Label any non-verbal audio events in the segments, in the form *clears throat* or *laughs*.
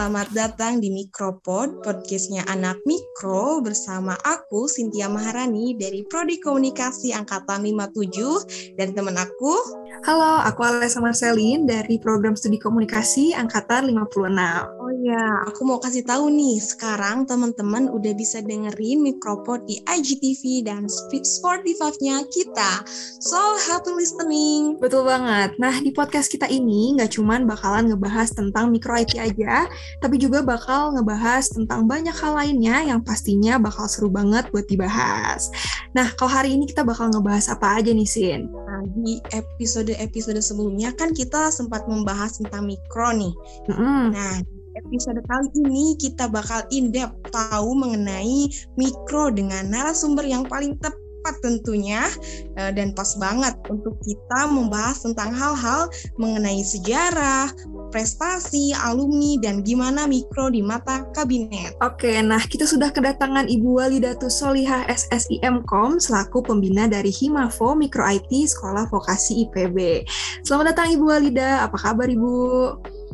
selamat datang di Mikropod, podcastnya anak mikro bersama aku, Cynthia Maharani dari Prodi Komunikasi Angkatan 57 dan teman aku. Halo, aku Alessa Marcelin dari Program Studi Komunikasi Angkatan 56. Oh ya, aku mau kasih tahu nih, sekarang teman-teman udah bisa dengerin Mikropod di IGTV dan Spotify-nya kita. So, happy listening. Betul banget. Nah, di podcast kita ini nggak cuman bakalan ngebahas tentang mikro IT aja, tapi juga bakal ngebahas tentang banyak hal lainnya yang pastinya bakal seru banget buat dibahas. Nah, kalau hari ini kita bakal ngebahas apa aja nih, Sin? Nah, di episode-episode sebelumnya kan kita sempat membahas tentang mikro nih. Mm -hmm. Nah, episode kali ini kita bakal in-depth tahu mengenai mikro dengan narasumber yang paling tepat tepat tentunya eh, dan pas banget untuk kita membahas tentang hal-hal mengenai sejarah, prestasi, alumni, dan gimana mikro di mata kabinet. Oke, nah kita sudah kedatangan Ibu Walidatu Solihah SSIMkom selaku pembina dari Himafo Mikro IT Sekolah Vokasi IPB. Selamat datang Ibu Walida, apa kabar Ibu?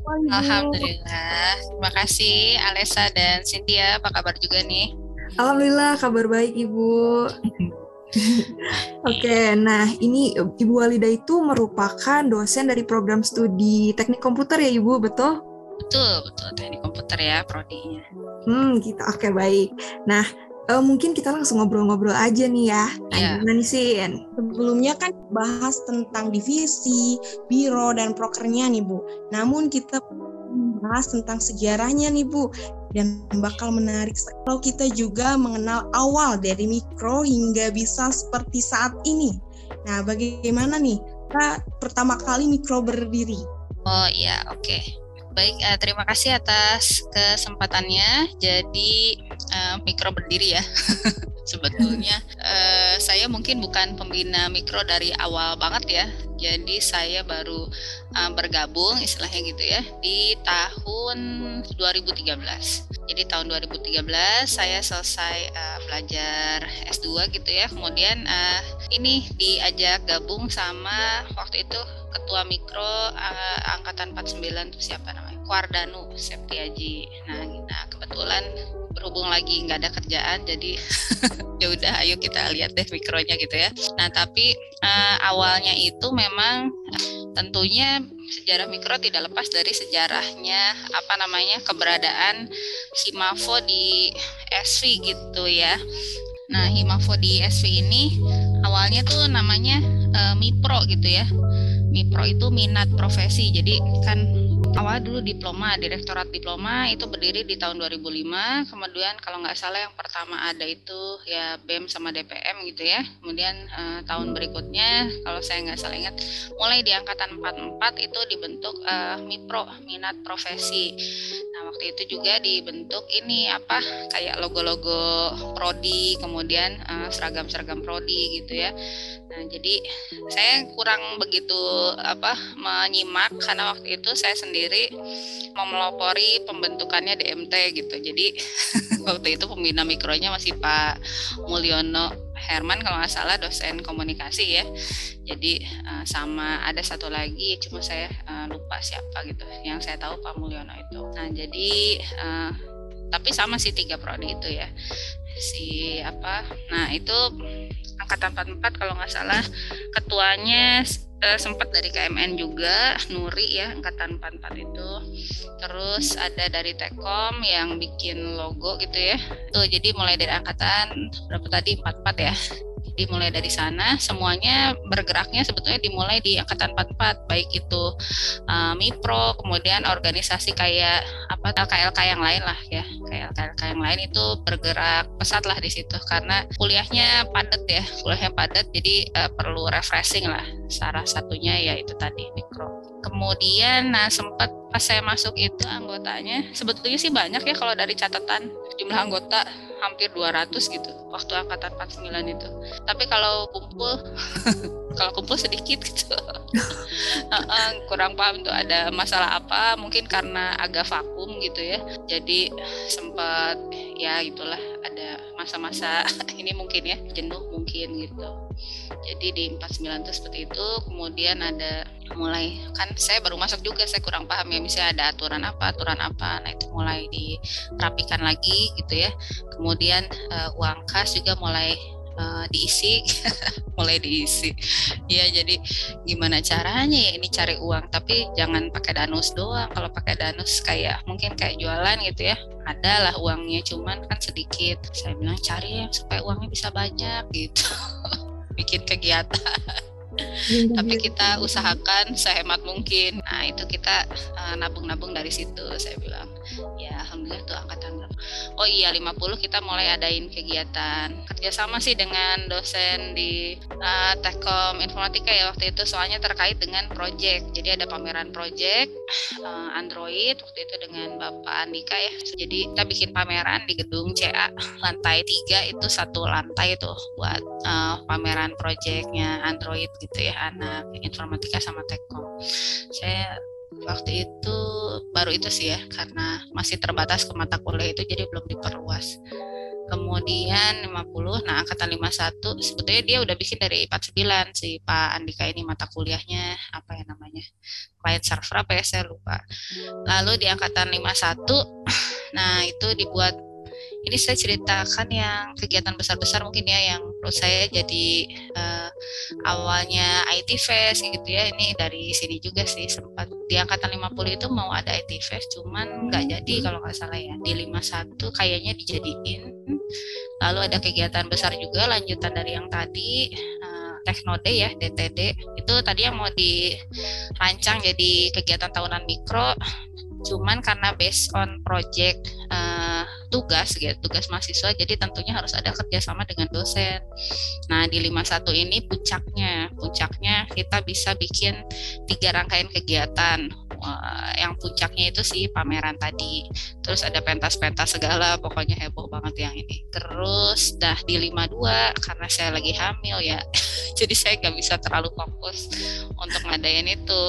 Alhamdulillah, terima kasih Alessa dan Cynthia, apa kabar juga nih? Alhamdulillah, kabar baik Ibu. Oke, okay, nah ini Ibu Walida itu merupakan dosen dari program studi teknik komputer ya Ibu, betul? Betul, betul teknik komputer ya prodinya. Hmm, gitu. Oke, okay, baik. Nah, uh, mungkin kita langsung ngobrol-ngobrol aja nih ya. Yeah. gimana nih Sin? Sebelumnya kan bahas tentang divisi, biro, dan prokernya nih Bu. Namun kita bahas tentang sejarahnya nih Bu dan bakal menarik kalau kita juga mengenal awal dari mikro hingga bisa seperti saat ini. Nah, bagaimana nih kita pertama kali mikro berdiri? Oh iya, oke. Okay. Baik, uh, terima kasih atas kesempatannya. Jadi uh, mikro berdiri ya. *laughs* Sebetulnya uh, saya mungkin bukan pembina mikro dari awal banget ya. Jadi saya baru uh, bergabung istilahnya gitu ya di tahun 2013. Jadi tahun 2013 saya selesai uh, belajar S2 gitu ya. Kemudian uh, ini diajak gabung sama waktu itu ketua mikro uh, angkatan 49 itu siapa namanya? Kuardanu Septiaji. Nah, nah kebetulan berhubung lagi nggak ada kerjaan jadi *laughs* ya udah ayo kita lihat deh mikronya gitu ya. Nah, tapi uh, awalnya itu memang tentunya sejarah mikro tidak lepas dari sejarahnya apa namanya keberadaan Himafo di SV gitu ya. Nah, Himafo di SV ini awalnya tuh namanya uh, Mipro gitu ya. Mipro itu minat profesi. Jadi kan awal dulu diploma, direktorat diploma itu berdiri di tahun 2005. Kemudian kalau nggak salah yang pertama ada itu ya BEM sama DPM gitu ya. Kemudian eh, tahun berikutnya kalau saya nggak salah ingat mulai di angkatan 44 itu dibentuk eh, MIPRO, minat profesi. Nah, waktu itu juga dibentuk ini apa kayak logo-logo prodi, kemudian eh, seragam-seragam prodi gitu ya. Nah, jadi saya kurang begitu apa menyimak karena waktu itu saya sendiri memelopori pembentukannya DMT gitu. Jadi *laughs* waktu itu pembina mikronya masih Pak Mulyono Herman kalau nggak salah dosen komunikasi ya. Jadi uh, sama ada satu lagi cuma saya uh, lupa siapa gitu. Yang saya tahu Pak Mulyono itu. Nah, jadi uh, tapi sama sih tiga prodi itu ya. Si apa? Nah, itu angkatan 44 kalau nggak salah ketuanya uh, sempat dari KMN juga Nuri ya angkatan 44 itu. Terus ada dari Tekom yang bikin logo gitu ya. Tuh jadi mulai dari angkatan berapa tadi? 44 ya dimulai dari sana semuanya bergeraknya sebetulnya dimulai di angkatan 44 baik itu uh, MIPRO kemudian organisasi kayak apa KLK yang lain lah ya. KLK yang lain itu bergerak pesat lah di situ karena kuliahnya padat ya kuliahnya padat jadi uh, perlu refreshing lah salah satunya ya itu tadi mikro kemudian nah sempat pas saya masuk itu anggotanya sebetulnya sih banyak ya kalau dari catatan jumlah anggota hampir 200 gitu waktu angkatan 49 itu. Tapi kalau kumpul *laughs* kalau kumpul sedikit gitu. *laughs* kurang paham tuh ada masalah apa, mungkin karena agak vakum gitu ya. Jadi sempat ya itulah ada masa-masa *laughs* ini mungkin ya jenuh mungkin gitu. Jadi di 49 itu seperti itu, kemudian ada mulai kan saya baru masuk juga saya kurang paham ya misalnya ada aturan apa aturan apa nah itu mulai dirapikan lagi gitu ya kemudian uh, uang kas juga mulai uh, diisi. *laughs* Mulai diisi. Ya jadi gimana caranya ya ini cari uang? Tapi jangan pakai danus doang. Kalau pakai danus kayak mungkin kayak jualan gitu ya. Ada lah uangnya cuman kan sedikit. Saya bilang cari ya supaya uangnya bisa banyak gitu. *laughs* Bikin kegiatan tapi kita usahakan sehemat mungkin. Nah itu kita uh, nabung-nabung dari situ saya bilang. Ya alhamdulillah tuh angkatan oh iya 50 kita mulai adain kegiatan. Kerjasama sih dengan dosen di uh, Tekkom Informatika ya waktu itu soalnya terkait dengan project. Jadi ada pameran project uh, Android waktu itu dengan Bapak Andika ya. Jadi kita bikin pameran di gedung CA lantai tiga itu satu lantai tuh buat uh, pameran projectnya Android gitu ya anak informatika sama Tekkom saya waktu itu baru itu sih ya karena masih terbatas ke mata kuliah itu jadi belum diperluas. Kemudian 50 nah angkatan 51 sebetulnya dia udah bikin dari 49 si Pak Andika ini mata kuliahnya apa ya namanya client server apa ya saya lupa. Lalu di angkatan 51 *clears throat* nah itu dibuat ini saya ceritakan yang kegiatan besar-besar mungkin ya yang menurut saya jadi uh, awalnya IT Fest gitu ya. Ini dari sini juga sih sempat di angkatan 50 itu mau ada IT Fest cuman nggak jadi kalau nggak salah ya. Di 51 kayaknya dijadiin. Lalu ada kegiatan besar juga lanjutan dari yang tadi uh, Teknode ya DTD itu tadi yang mau dirancang jadi kegiatan tahunan mikro cuman karena based on project uh, tugas gitu tugas mahasiswa. Jadi tentunya harus ada kerjasama dengan dosen. Nah di 51 ini puncaknya puncaknya kita bisa bikin tiga rangkaian kegiatan uh, yang puncaknya itu sih pameran tadi. Terus ada pentas-pentas segala pokoknya heboh banget yang ini. Terus dah di 52 karena saya lagi hamil ya *laughs* jadi saya nggak bisa terlalu fokus untuk ngadain itu.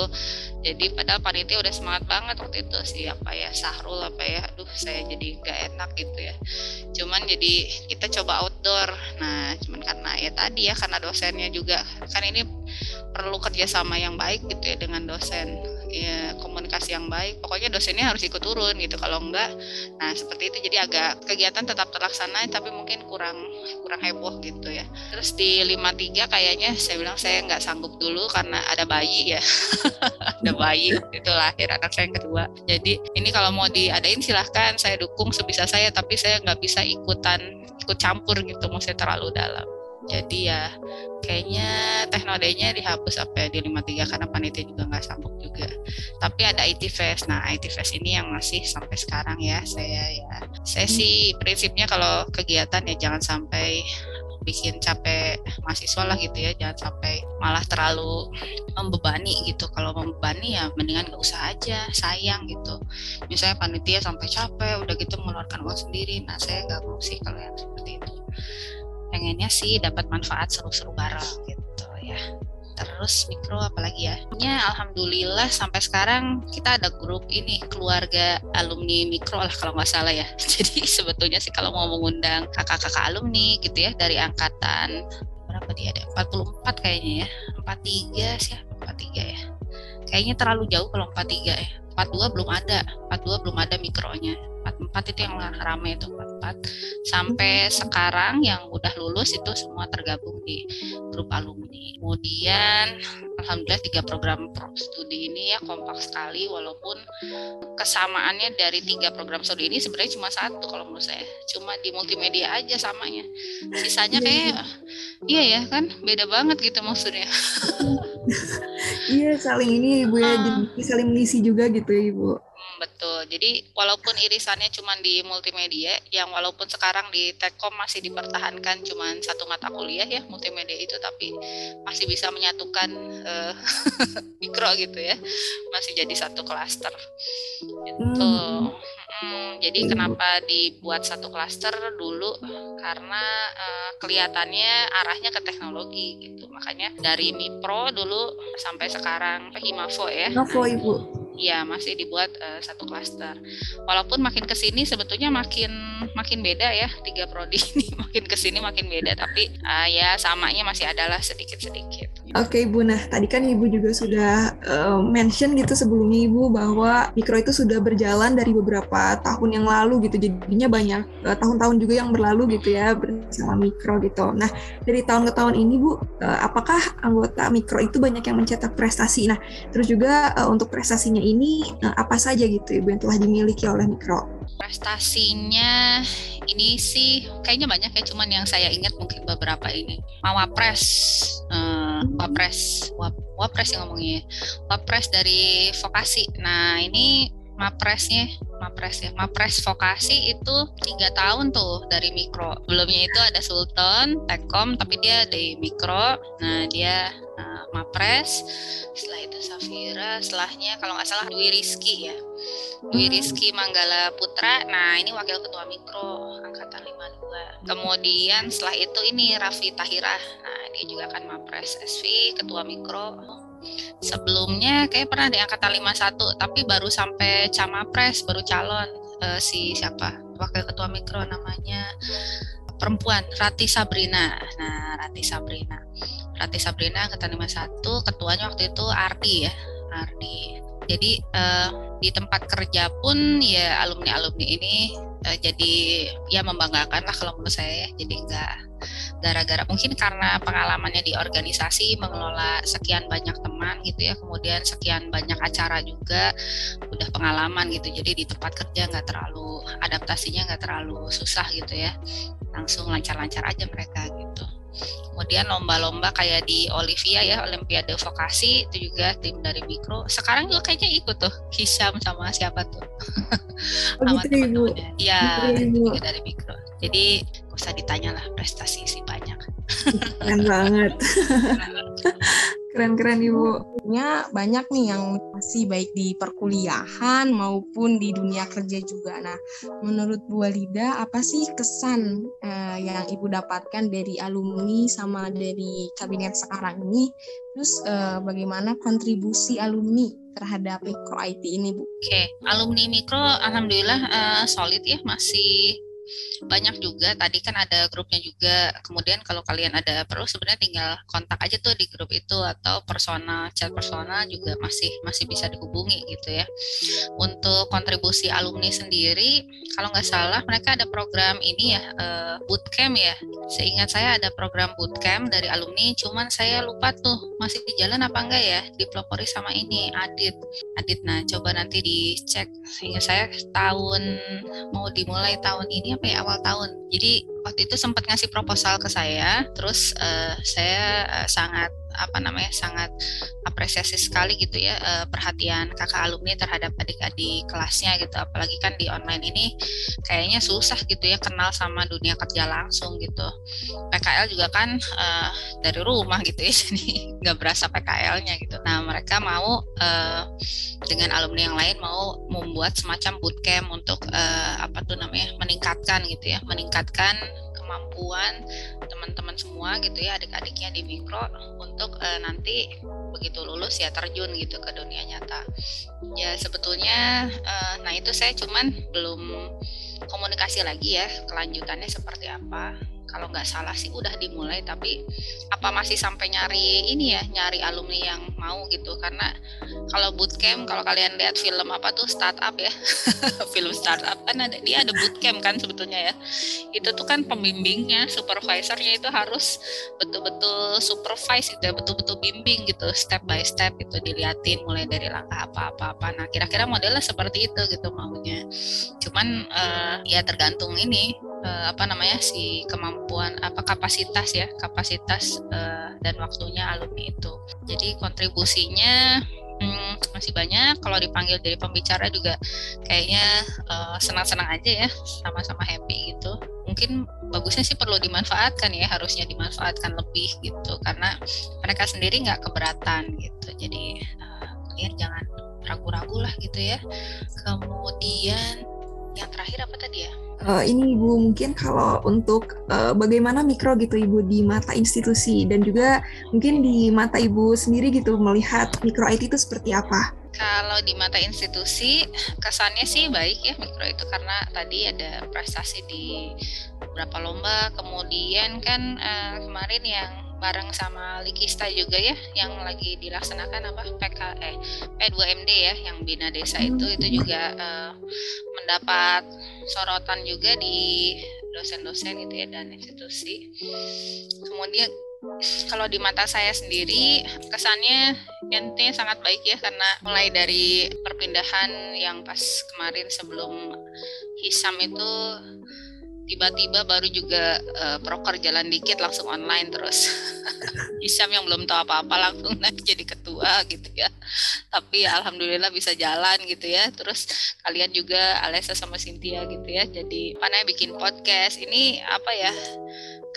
Jadi padahal panitia udah semangat banget waktu itu siapa ya Sahrul apa ya aduh saya jadi gak enak gitu ya. Cuman jadi kita coba outdoor. Nah cuman karena ya tadi ya karena dosennya juga kan ini perlu kerjasama yang baik gitu ya dengan dosen ya komunikasi yang baik. Pokoknya dosennya harus ikut turun gitu kalau enggak nah seperti itu. Jadi agak kegiatan tetap terlaksana tapi mungkin kurang kurang heboh gitu ya. Terus di 53 kayaknya saya bilang saya nggak sanggup dulu karena ada bayi ya. *laughs* Ada bayi itu lahir anak saya yang kedua. Jadi ini kalau mau diadain silahkan saya dukung sebisa saya tapi saya nggak bisa ikutan ikut campur gitu maksudnya terlalu dalam jadi ya kayaknya teknodenya dihapus apa ya di 53 karena panitia juga nggak sanggup juga. Tapi ada IT Fest. Nah IT Fest ini yang masih sampai sekarang ya saya ya. Saya sih prinsipnya kalau kegiatan ya jangan sampai bikin capek mahasiswa lah gitu ya. Jangan sampai malah terlalu membebani gitu. Kalau membebani ya mendingan nggak usah aja sayang gitu. Misalnya panitia sampai capek udah gitu mengeluarkan uang sendiri. Nah saya nggak mau sih kalau yang seperti itu pengennya sih dapat manfaat seru-seru bareng gitu ya. Terus mikro apalagi ya? Ya alhamdulillah sampai sekarang kita ada grup ini keluarga alumni mikro lah kalau nggak salah ya. *laughs* Jadi sebetulnya sih kalau mau mengundang kakak-kakak alumni gitu ya dari angkatan berapa dia ada? 44 kayaknya ya. 43 sih 43 ya. Kayaknya terlalu jauh kalau 43 ya. 42 belum ada 42 belum ada mikronya 44 itu yang ramai itu 44 sampai sekarang yang udah lulus itu semua tergabung di grup alumni. Kemudian alhamdulillah tiga program studi ini ya kompak sekali walaupun kesamaannya dari tiga program studi ini sebenarnya cuma satu kalau menurut saya. Cuma di multimedia aja samanya. Sisanya kayak iya ya kan? Beda banget gitu maksudnya. Iya saling ini ibu ya uh, saling mengisi juga gitu ya ibu betul. Jadi walaupun irisannya cuma di multimedia, yang walaupun sekarang di Tekkom masih dipertahankan cuma satu mata kuliah ya multimedia itu, tapi masih bisa menyatukan uh, *laughs* mikro gitu ya, masih jadi satu klaster. Gitu. Hmm. Jadi kenapa dibuat satu klaster dulu? Karena uh, kelihatannya arahnya ke teknologi gitu. Makanya dari Mipro dulu sampai sekarang Himavo ya. Himavo ibu Iya masih dibuat uh, satu klaster. Walaupun makin ke sini sebetulnya makin makin beda ya tiga prodi ini *laughs* makin ke sini makin beda tapi uh, ya samanya masih adalah sedikit sedikit. Oke okay, Ibu, nah tadi kan Ibu juga sudah uh, mention gitu sebelumnya Ibu bahwa mikro itu sudah berjalan dari beberapa tahun yang lalu gitu, jadinya banyak eh, tahun-tahun juga yang berlalu gitu ya bersama mikro gitu. Nah dari tahun ke tahun ini Bu, uh, apakah anggota mikro itu banyak yang mencetak prestasi? Nah terus juga uh, untuk prestasinya ini uh, apa saja gitu Ibu yang telah dimiliki oleh mikro? Prestasinya ini sih kayaknya banyak ya, cuman yang saya ingat mungkin beberapa ini. Mawapres, uh, wapres, wap, wapres yang ngomongnya, wapres dari vokasi. Nah ini mapresnya mapres ya. Mapres vokasi itu tiga tahun tuh dari mikro. Sebelumnya itu ada Sultan Tekom tapi dia dari mikro. Nah dia uh, mapres. Setelah itu Safira. Setelahnya kalau nggak salah Dwi Rizky ya. Dwi Rizky Manggala Putra. Nah ini wakil ketua mikro angkatan 52 kemudian setelah itu ini Raffi Tahira nah dia juga kan mapres. SV ketua mikro sebelumnya kayak pernah di angkatan 51 tapi baru sampai camapres baru calon uh, si siapa? Wakil ketua mikro namanya perempuan Rati Sabrina. Nah Rati Sabrina. Rati Sabrina angkatan 51 ketuanya waktu itu Ardi ya Ardi. Jadi uh, di tempat kerja pun ya alumni alumni ini uh, jadi ya membanggakan lah kalau menurut saya jadi enggak gara-gara mungkin karena pengalamannya di organisasi mengelola sekian banyak teman gitu ya kemudian sekian banyak acara juga udah pengalaman gitu. Jadi di tempat kerja nggak terlalu adaptasinya nggak terlalu susah gitu ya. Langsung lancar-lancar aja mereka gitu. Kemudian lomba-lomba kayak di Olivia ya Olimpiade Vokasi itu juga tim dari Mikro. Sekarang juga kayaknya ikut tuh Hisham sama siapa tuh? *laughs* Oh, sama gitu, teman-temannya. Ya gitu, juga dari Mikro jadi gak usah ditanya lah prestasi sih banyak keren banget *laughs* keren-keren ibu nya banyak nih yang masih baik di perkuliahan maupun di dunia kerja juga nah menurut Bu Walida apa sih kesan eh, yang ibu dapatkan dari alumni sama dari kabinet sekarang ini terus eh, bagaimana kontribusi alumni terhadap mikro IT ini Bu? Oke, okay. alumni mikro alhamdulillah uh, solid ya masih banyak juga tadi kan ada grupnya juga. Kemudian kalau kalian ada perlu sebenarnya tinggal kontak aja tuh di grup itu atau personal chat personal juga masih masih bisa dihubungi gitu ya. Untuk kontribusi alumni sendiri kalau nggak salah mereka ada program ini ya uh, bootcamp ya. Seingat saya ada program bootcamp dari alumni cuman saya lupa tuh masih di jalan apa enggak ya dipelopori sama ini Adit. Adit nah coba nanti dicek. Sehingga saya tahun mau dimulai tahun ini apa ya awal tahun. Jadi waktu itu sempat ngasih proposal ke saya, terus uh, saya uh, sangat apa namanya sangat apresiasi sekali gitu ya uh, perhatian kakak alumni terhadap adik-adik kelasnya gitu. Apalagi kan di online ini kayaknya susah gitu ya kenal sama dunia kerja langsung gitu. PKL juga kan uh, dari rumah gitu ya *laughs* jadi nggak berasa PKL-nya gitu. Nah mereka mau uh, dengan alumni yang lain mau membuat semacam bootcamp untuk uh, apa tuh namanya meningkatkan gitu ya meningkatkan kemampuan teman-teman semua gitu ya adik-adiknya di mikro untuk uh, nanti begitu lulus ya terjun gitu ke dunia nyata. Ya sebetulnya uh, nah itu saya cuman belum komunikasi lagi ya kelanjutannya seperti apa kalau nggak salah sih udah dimulai tapi apa masih sampai nyari ini ya nyari alumni yang mau gitu. Karena kalau bootcamp kalau kalian lihat film apa tuh startup ya. *laughs* Film startup kan ada dia ada bootcamp kan sebetulnya ya. Itu tuh kan pembimbingnya supervisornya itu harus betul-betul supervise gitu ya betul-betul bimbing gitu step by step itu diliatin mulai dari langkah apa-apa. Apa nah kira-kira modelnya seperti itu gitu maunya. Cuman uh, ya tergantung ini uh, apa namanya si kemampuan apa kapasitas ya kapasitas uh, dan waktunya alumni itu. Jadi kontribusinya hmm, masih banyak. Kalau dipanggil dari pembicara juga kayaknya uh, senang-senang aja ya sama-sama happy gitu. Mungkin bagusnya sih perlu dimanfaatkan ya harusnya dimanfaatkan lebih gitu. Karena mereka sendiri nggak keberatan gitu. Jadi uh, kalian jangan ragu-ragu lah gitu ya. Kemudian yang terakhir apa tadi ya uh, ini Ibu mungkin kalau untuk uh, bagaimana mikro gitu Ibu di mata institusi dan juga mungkin di mata Ibu sendiri gitu melihat mikro IT itu seperti apa? Kalau di mata institusi kesannya sih baik ya mikro itu karena tadi ada prestasi di beberapa lomba, kemudian kan uh, kemarin yang bareng sama Likista juga ya yang lagi dilaksanakan apa PK eh P2MD ya yang bina desa itu itu juga uh, mendapat sorotan juga di dosen-dosen gitu ya dan institusi. Kemudian kalau di mata saya sendiri kesannya intinya sangat baik ya karena mulai dari perpindahan yang pas kemarin sebelum Hisam itu tiba-tiba baru juga uh, proker jalan dikit langsung online terus. *laughs* Hisam yang belum tahu apa-apa langsung *laughs* naik jadi ketua gitu ya. Tapi ya, alhamdulillah bisa jalan gitu ya. Terus kalian juga Alessa sama Cynthia gitu ya. Jadi mana bikin podcast. Ini apa ya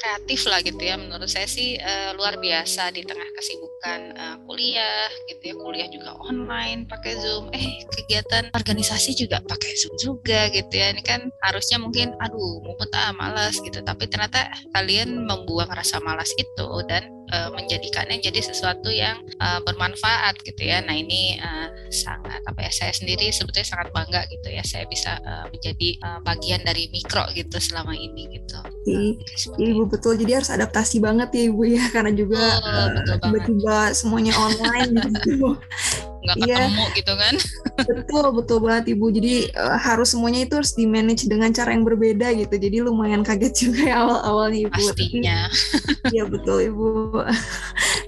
kreatif lah gitu ya. Menurut saya sih uh, luar biasa di tengah kesibukan uh, kuliah gitu ya. Kuliah juga online pakai zoom. Eh kegiatan organisasi juga pakai zoom juga gitu ya. Ini kan harusnya mungkin aduh mau ah malas gitu. Tapi ternyata kalian membuang rasa malas itu dan uh, menjadikannya jadi sesuatu yang uh, bermanfaat gitu ya. Nah ini uh, sangat apa ya saya sendiri sebetulnya sangat bangga gitu ya saya bisa uh, menjadi uh, bagian dari mikro gitu selama ini gitu. Ibu betul. Jadi harus adaptasi banget ya ibu ya. Karena juga oh, uh, tiba-tiba semuanya online *laughs* gitu nggak iya. ketemu yeah. gitu kan. Betul betul banget ibu. Jadi uh, harus semuanya itu harus di manage dengan cara yang berbeda gitu. Jadi lumayan kaget *laughs* juga ya awal awalnya ibu pastinya. Iya betul ibu. *laughs*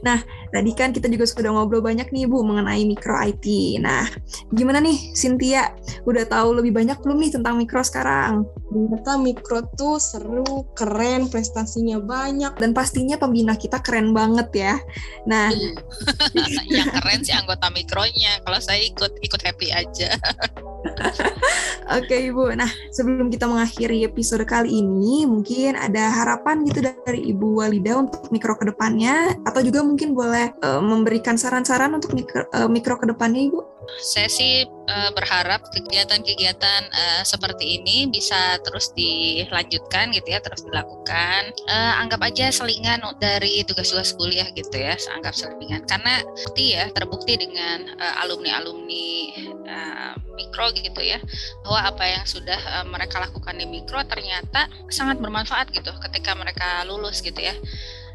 Nah tadi kan kita juga sudah ngobrol banyak nih ibu mengenai mikro IT nah gimana nih Cynthia? Udah tahu lebih banyak belum nih tentang mikro sekarang? Ternyata mikro tuh seru keren prestasinya banyak. Dan pastinya pembina kita keren banget ya. Nah yang *laughs* keren sih anggota mikro mikronya. Kalau saya ikut ikut happy aja. *laughs* Oke Ibu, nah sebelum kita mengakhiri episode kali ini, mungkin ada harapan gitu dari Ibu Walida untuk mikro ke depannya, atau juga mungkin boleh uh, memberikan saran-saran untuk mikro, uh, mikro ke depannya Ibu? Saya sih uh, berharap kegiatan-kegiatan uh, seperti ini bisa terus dilanjutkan gitu ya, terus dilakukan. Uh, anggap aja selingan dari tugas-tugas kuliah gitu ya, anggap selingan. Karena bukti ya, terbukti dengan alumni-alumni uh, mikro gitu ya, bahwa apa yang sudah uh, mereka lakukan di mikro ternyata sangat bermanfaat gitu ketika mereka lulus gitu ya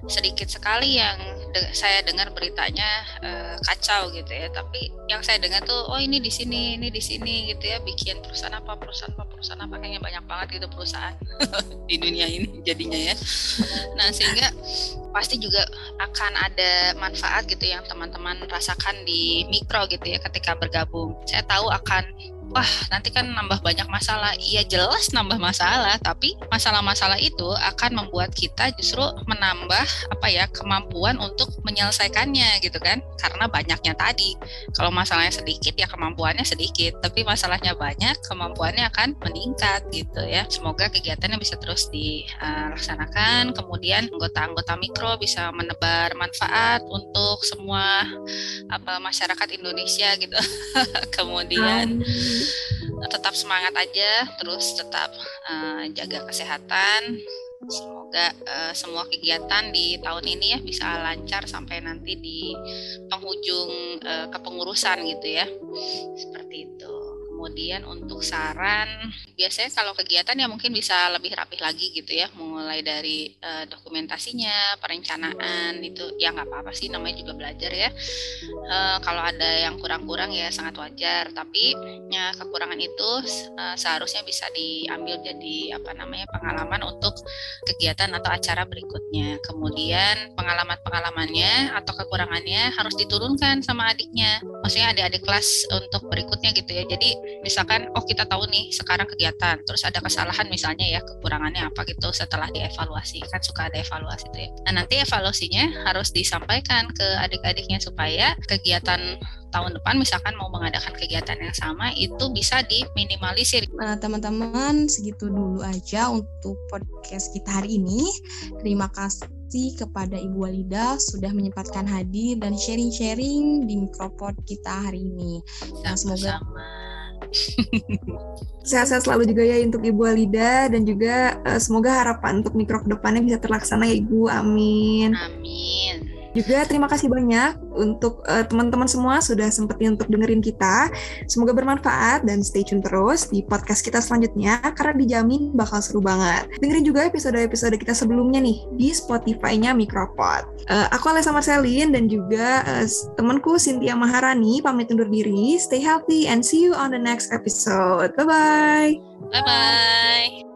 sedikit sekali yang de saya dengar beritanya uh, kacau gitu ya. Tapi yang saya dengar tuh oh ini di sini ini di sini gitu ya bikin perusahaan apa perusahaan apa perusahaan apa kayaknya banyak banget gitu perusahaan *laughs* di dunia ini jadinya ya. Nah sehingga pasti juga akan ada manfaat gitu yang teman-teman rasakan di mikro gitu ya ketika bergabung. Saya tahu akan wah nanti kan nambah banyak masalah. Iya jelas nambah masalah, tapi masalah-masalah itu akan membuat kita justru menambah apa ya kemampuan untuk menyelesaikannya gitu kan? Karena banyaknya tadi. Kalau masalahnya sedikit ya kemampuannya sedikit, tapi masalahnya banyak kemampuannya akan meningkat gitu ya. Semoga kegiatannya bisa terus dilaksanakan. Kemudian anggota-anggota mikro bisa menebar manfaat untuk semua apa masyarakat Indonesia gitu. *laughs* Kemudian tetap semangat aja, terus tetap uh, jaga kesehatan. Semoga uh, semua kegiatan di tahun ini ya bisa lancar sampai nanti di penghujung uh, kepengurusan gitu ya. Seperti itu. Kemudian untuk saran, biasanya kalau kegiatan ya mungkin bisa lebih rapih lagi gitu ya, mulai dari uh, dokumentasinya, perencanaan itu ya nggak apa-apa sih, namanya juga belajar ya. Uh, kalau ada yang kurang-kurang ya sangat wajar, tapi ya kekurangan itu uh, seharusnya bisa diambil jadi apa namanya pengalaman untuk kegiatan atau acara berikutnya. Kemudian pengalaman-pengalamannya atau kekurangannya harus diturunkan sama adiknya, maksudnya adik-adik kelas untuk berikutnya gitu ya. Jadi misalkan oh kita tahu nih sekarang kegiatan terus ada kesalahan misalnya ya kekurangannya apa gitu setelah dievaluasi kan suka ada evaluasi itu ya nah nanti evaluasinya harus disampaikan ke adik-adiknya supaya kegiatan tahun depan misalkan mau mengadakan kegiatan yang sama itu bisa diminimalisir. Nah, teman-teman segitu dulu aja untuk podcast kita hari ini. Terima kasih kepada Ibu Walida sudah menyempatkan hadir dan sharing-sharing di mikropod kita hari ini. Nah, semoga *laughs* Sehat-sehat selalu juga ya untuk Ibu Alida dan juga uh, semoga harapan untuk mikro ke depannya bisa terlaksana ya Ibu. Amin. Amin. Juga terima kasih banyak untuk uh, teman-teman semua sudah sempetin untuk dengerin kita. Semoga bermanfaat dan stay tune terus di podcast kita selanjutnya karena dijamin bakal seru banget. Dengerin juga episode-episode kita sebelumnya nih di Spotify-nya Micropod. Uh, aku Alessa Marcelin dan juga uh, temanku Cynthia Maharani pamit undur diri. Stay healthy and see you on the next episode. Bye-bye. Bye-bye.